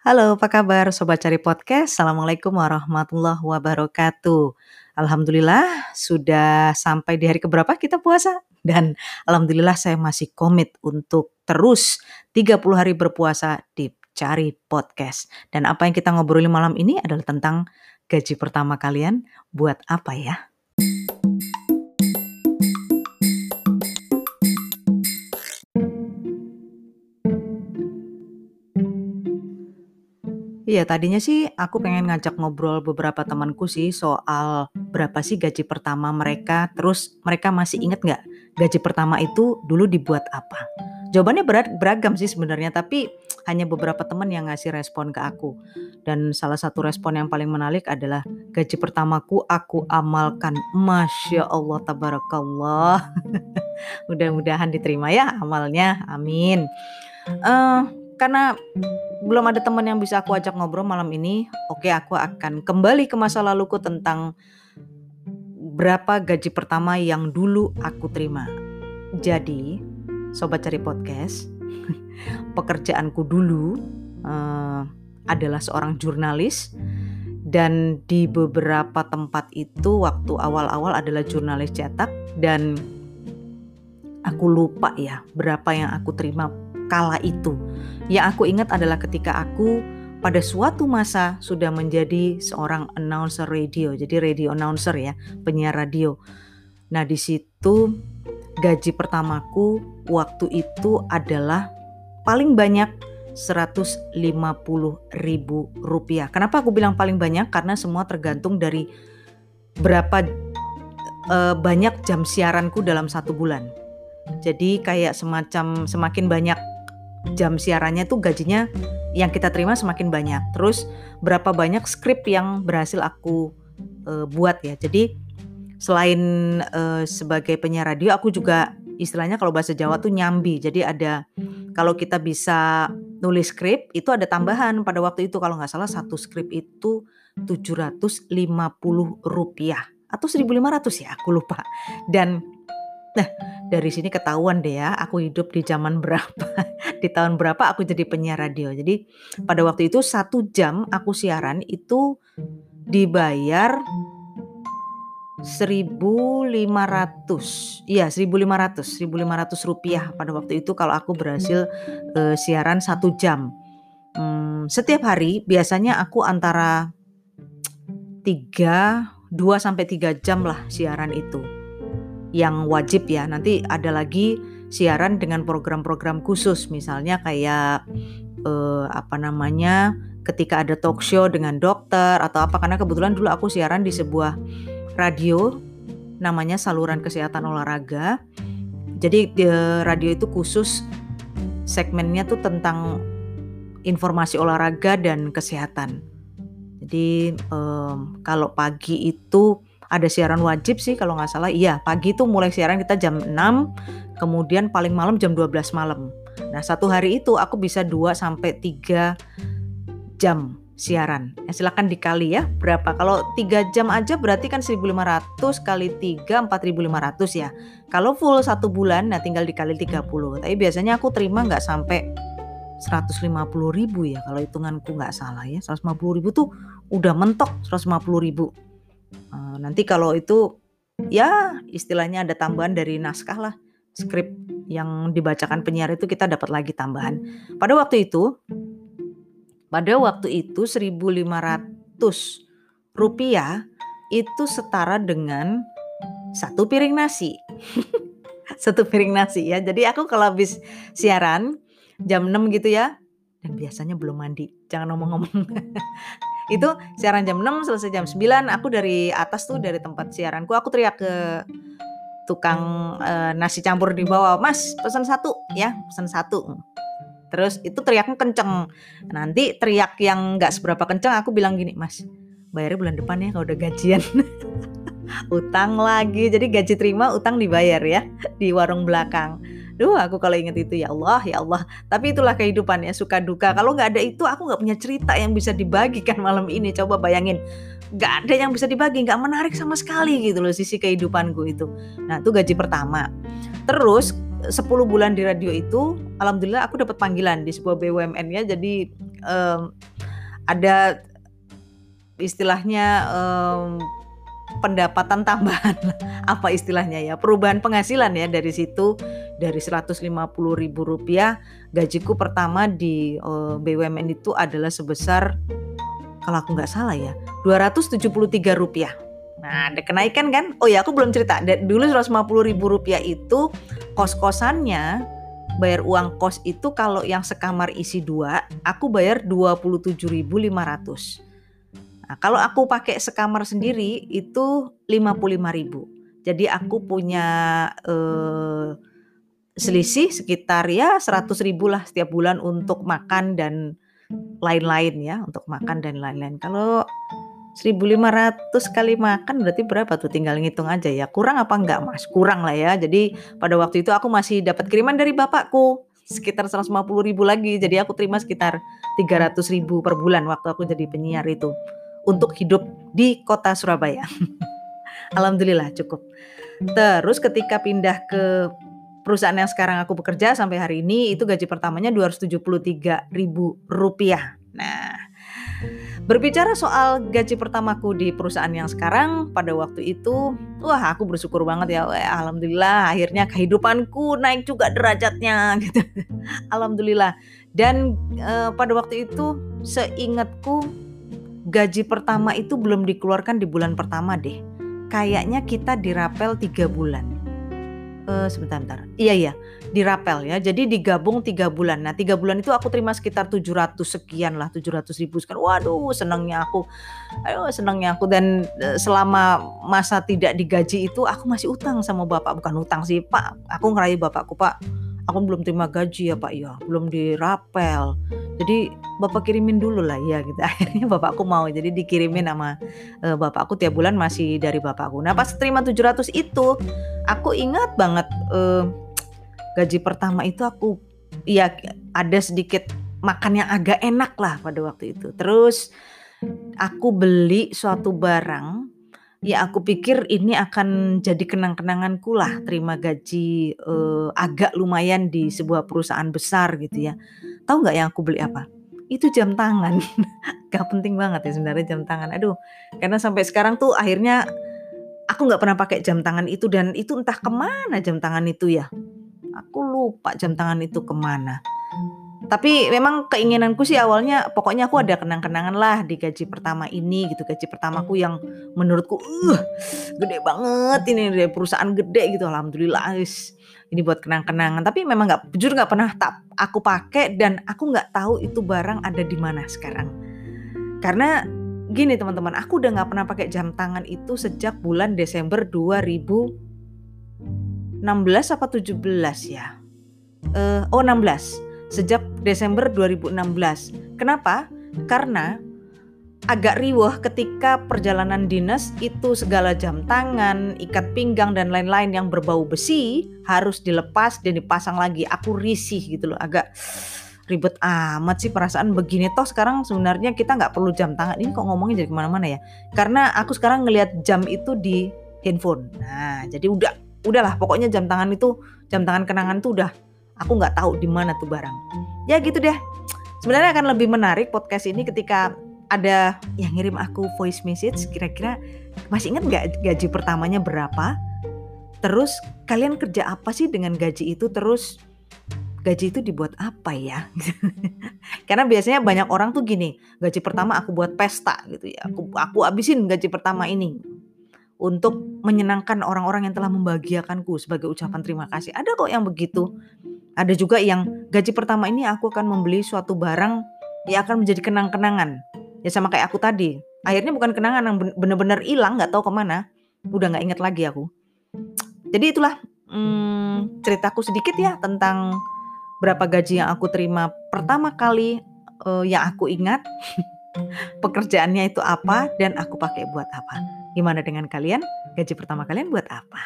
Halo, apa kabar Sobat Cari Podcast? Assalamualaikum warahmatullahi wabarakatuh. Alhamdulillah sudah sampai di hari keberapa kita puasa? Dan Alhamdulillah saya masih komit untuk terus 30 hari berpuasa di Cari Podcast. Dan apa yang kita ngobrolin malam ini adalah tentang gaji pertama kalian buat apa ya? Iya, tadinya sih aku pengen ngajak ngobrol beberapa temanku sih soal berapa sih gaji pertama mereka, terus mereka masih inget nggak gaji pertama itu dulu dibuat apa? Jawabannya berat, beragam sih sebenarnya, tapi hanya beberapa teman yang ngasih respon ke aku. Dan salah satu respon yang paling menarik adalah gaji pertamaku aku amalkan. Masya Allah, tabarakallah. Mudah-mudahan diterima ya amalnya, amin. Uh, karena belum ada teman yang bisa aku ajak ngobrol malam ini, oke aku akan kembali ke masa laluku tentang berapa gaji pertama yang dulu aku terima. Jadi, sobat cari podcast, pekerjaanku dulu uh, adalah seorang jurnalis dan di beberapa tempat itu waktu awal-awal adalah jurnalis cetak dan aku lupa ya berapa yang aku terima kala itu. Yang aku ingat adalah ketika aku pada suatu masa sudah menjadi seorang announcer radio, jadi radio announcer ya, penyiar radio. Nah di situ gaji pertamaku waktu itu adalah paling banyak 150 ribu rupiah. Kenapa aku bilang paling banyak? Karena semua tergantung dari berapa uh, banyak jam siaranku dalam satu bulan. Jadi kayak semacam semakin banyak jam siarannya tuh gajinya yang kita terima semakin banyak. Terus berapa banyak skrip yang berhasil aku uh, buat ya. Jadi selain uh, sebagai penyiar radio, aku juga istilahnya kalau bahasa Jawa tuh nyambi. Jadi ada kalau kita bisa nulis skrip itu ada tambahan pada waktu itu kalau nggak salah satu skrip itu 750 rupiah atau 1500 ya aku lupa. Dan Nah, dari sini ketahuan deh ya, aku hidup di zaman berapa, di tahun berapa aku jadi penyiar radio. Jadi pada waktu itu satu jam aku siaran itu dibayar 1.500, iya 1.500, 1.500 rupiah pada waktu itu kalau aku berhasil uh, siaran satu jam. Hmm, setiap hari biasanya aku antara 3, 2 sampai 3 jam lah siaran itu yang wajib ya. Nanti ada lagi siaran dengan program-program khusus misalnya kayak eh, apa namanya ketika ada talk show dengan dokter atau apa karena kebetulan dulu aku siaran di sebuah radio namanya saluran kesehatan olahraga. Jadi di radio itu khusus segmennya tuh tentang informasi olahraga dan kesehatan. Jadi um, kalau pagi itu ada siaran wajib sih kalau nggak salah. Iya, pagi itu mulai siaran kita jam 6, kemudian paling malam jam 12 malam. Nah, satu hari itu aku bisa 2 sampai 3 jam siaran. Ya, silakan dikali ya berapa. Kalau 3 jam aja berarti kan 1500 kali 3 4500 ya. Kalau full satu bulan nah tinggal dikali 30. Tapi biasanya aku terima nggak sampai 150 ribu ya kalau hitunganku nggak salah ya 150 ribu tuh udah mentok 150 ribu Uh, nanti kalau itu ya istilahnya ada tambahan dari naskah lah skrip yang dibacakan penyiar itu kita dapat lagi tambahan. Pada waktu itu pada waktu itu 1500 rupiah itu setara dengan satu piring nasi. satu piring nasi ya. Jadi aku kalau habis siaran jam 6 gitu ya dan biasanya belum mandi. Jangan ngomong-ngomong. itu siaran jam 6 selesai jam 9 aku dari atas tuh dari tempat siaranku aku teriak ke tukang uh, nasi campur di bawah mas pesan satu. Ya pesan satu. Terus itu teriaknya kenceng. Nanti teriak yang nggak seberapa kenceng aku bilang gini mas bayarnya bulan depan ya kalau udah gajian. Utang lagi. Jadi gaji terima utang dibayar ya di warung belakang Duh, aku kalau inget itu ya Allah, ya Allah. Tapi itulah kehidupan ya, suka duka. Kalau nggak ada itu, aku nggak punya cerita yang bisa dibagikan malam ini. Coba bayangin, nggak ada yang bisa dibagi, nggak menarik sama sekali gitu loh sisi kehidupanku itu. Nah, itu gaji pertama. Terus 10 bulan di radio itu, alhamdulillah aku dapat panggilan di sebuah BUMN ya. Jadi um, ada istilahnya um, pendapatan tambahan apa istilahnya ya perubahan penghasilan ya dari situ dari 150 ribu rupiah gajiku pertama di eh, BUMN itu adalah sebesar kalau aku nggak salah ya 273 rupiah Nah, ada kenaikan kan? Oh ya, aku belum cerita. Dulu 150 ribu rupiah itu kos-kosannya bayar uang kos itu kalau yang sekamar isi dua, aku bayar 27.500. Nah, kalau aku pakai sekamar sendiri itu 55.000. Jadi aku punya eh, selisih sekitar ya 100 ribu lah setiap bulan untuk makan dan lain-lain ya, untuk makan dan lain-lain. Kalau 1.500 kali makan berarti berapa tuh? Tinggal ngitung aja ya. Kurang apa enggak mas? Kurang lah ya. Jadi pada waktu itu aku masih dapat kiriman dari bapakku. Sekitar 150 ribu lagi. Jadi aku terima sekitar 300 ribu per bulan waktu aku jadi penyiar itu untuk hidup di kota Surabaya Alhamdulillah cukup terus ketika pindah ke perusahaan yang sekarang aku bekerja sampai hari ini itu gaji pertamanya 273 ribu rupiah nah Berbicara soal gaji pertamaku di perusahaan yang sekarang, pada waktu itu, wah aku bersyukur banget ya, wah, alhamdulillah akhirnya kehidupanku naik juga derajatnya gitu. alhamdulillah. Dan uh, pada waktu itu seingatku gaji pertama itu belum dikeluarkan di bulan pertama deh. Kayaknya kita dirapel tiga bulan uh, sebentar bentar. Iya iya, dirapel ya. Jadi digabung tiga bulan. Nah tiga bulan itu aku terima sekitar 700 sekian lah, 700 ribu sekian. Waduh senangnya aku, ayo senangnya aku. Dan uh, selama masa tidak digaji itu aku masih utang sama bapak. Bukan utang sih pak, aku ngerayu bapakku pak aku belum terima gaji ya Pak ya, belum dirapel. Jadi Bapak kirimin dulu lah ya gitu. Akhirnya bapakku mau jadi dikirimin sama uh, bapakku tiap bulan masih dari bapakku. Nah, pas terima 700 itu aku ingat banget uh, gaji pertama itu aku ya ada sedikit makan yang agak enak lah pada waktu itu. Terus aku beli suatu barang Ya aku pikir ini akan jadi kenang-kenanganku lah terima gaji, uh, agak lumayan di sebuah perusahaan besar gitu ya. Tahu nggak yang aku beli apa? Itu jam tangan. Gak penting banget ya sebenarnya jam tangan. Aduh, karena sampai sekarang tuh akhirnya aku nggak pernah pakai jam tangan itu dan itu entah ke mana jam tangan itu ya. Aku lupa jam tangan itu ke mana. Tapi memang keinginanku sih awalnya pokoknya aku ada kenang-kenangan lah di gaji pertama ini gitu. Gaji pertamaku yang menurutku uh gede banget ini dari perusahaan gede gitu. Alhamdulillah. Ini buat kenang-kenangan. Tapi memang nggak jujur nggak pernah tak aku pakai dan aku nggak tahu itu barang ada di mana sekarang. Karena gini teman-teman, aku udah nggak pernah pakai jam tangan itu sejak bulan Desember 2016 apa 17 ya? Uh, oh 16 sejak Desember 2016. Kenapa? Karena agak riwah ketika perjalanan dinas itu segala jam tangan, ikat pinggang dan lain-lain yang berbau besi harus dilepas dan dipasang lagi. Aku risih gitu loh, agak ribet amat sih perasaan begini toh sekarang sebenarnya kita nggak perlu jam tangan ini kok ngomongnya jadi ke mana-mana ya karena aku sekarang ngelihat jam itu di handphone nah jadi udah udahlah pokoknya jam tangan itu jam tangan kenangan itu udah aku nggak tahu di mana tuh barang. Ya gitu deh. Sebenarnya akan lebih menarik podcast ini ketika ada yang ngirim aku voice message kira-kira masih ingat nggak gaji pertamanya berapa? Terus kalian kerja apa sih dengan gaji itu? Terus gaji itu dibuat apa ya? Karena biasanya banyak orang tuh gini gaji pertama aku buat pesta gitu ya. Aku aku abisin gaji pertama ini untuk menyenangkan orang-orang yang telah membahagiakanku sebagai ucapan terima kasih. Ada kok yang begitu ada juga yang gaji pertama ini aku akan membeli suatu barang yang akan menjadi kenang-kenangan. Ya sama kayak aku tadi. Akhirnya bukan kenangan yang benar-benar hilang, nggak tahu ke mana. Udah nggak inget lagi aku. Jadi itulah hmm, ceritaku sedikit ya tentang berapa gaji yang aku terima pertama kali uh, yang aku ingat. Pekerjaannya itu apa dan aku pakai buat apa. Gimana dengan kalian? Gaji pertama kalian buat apa?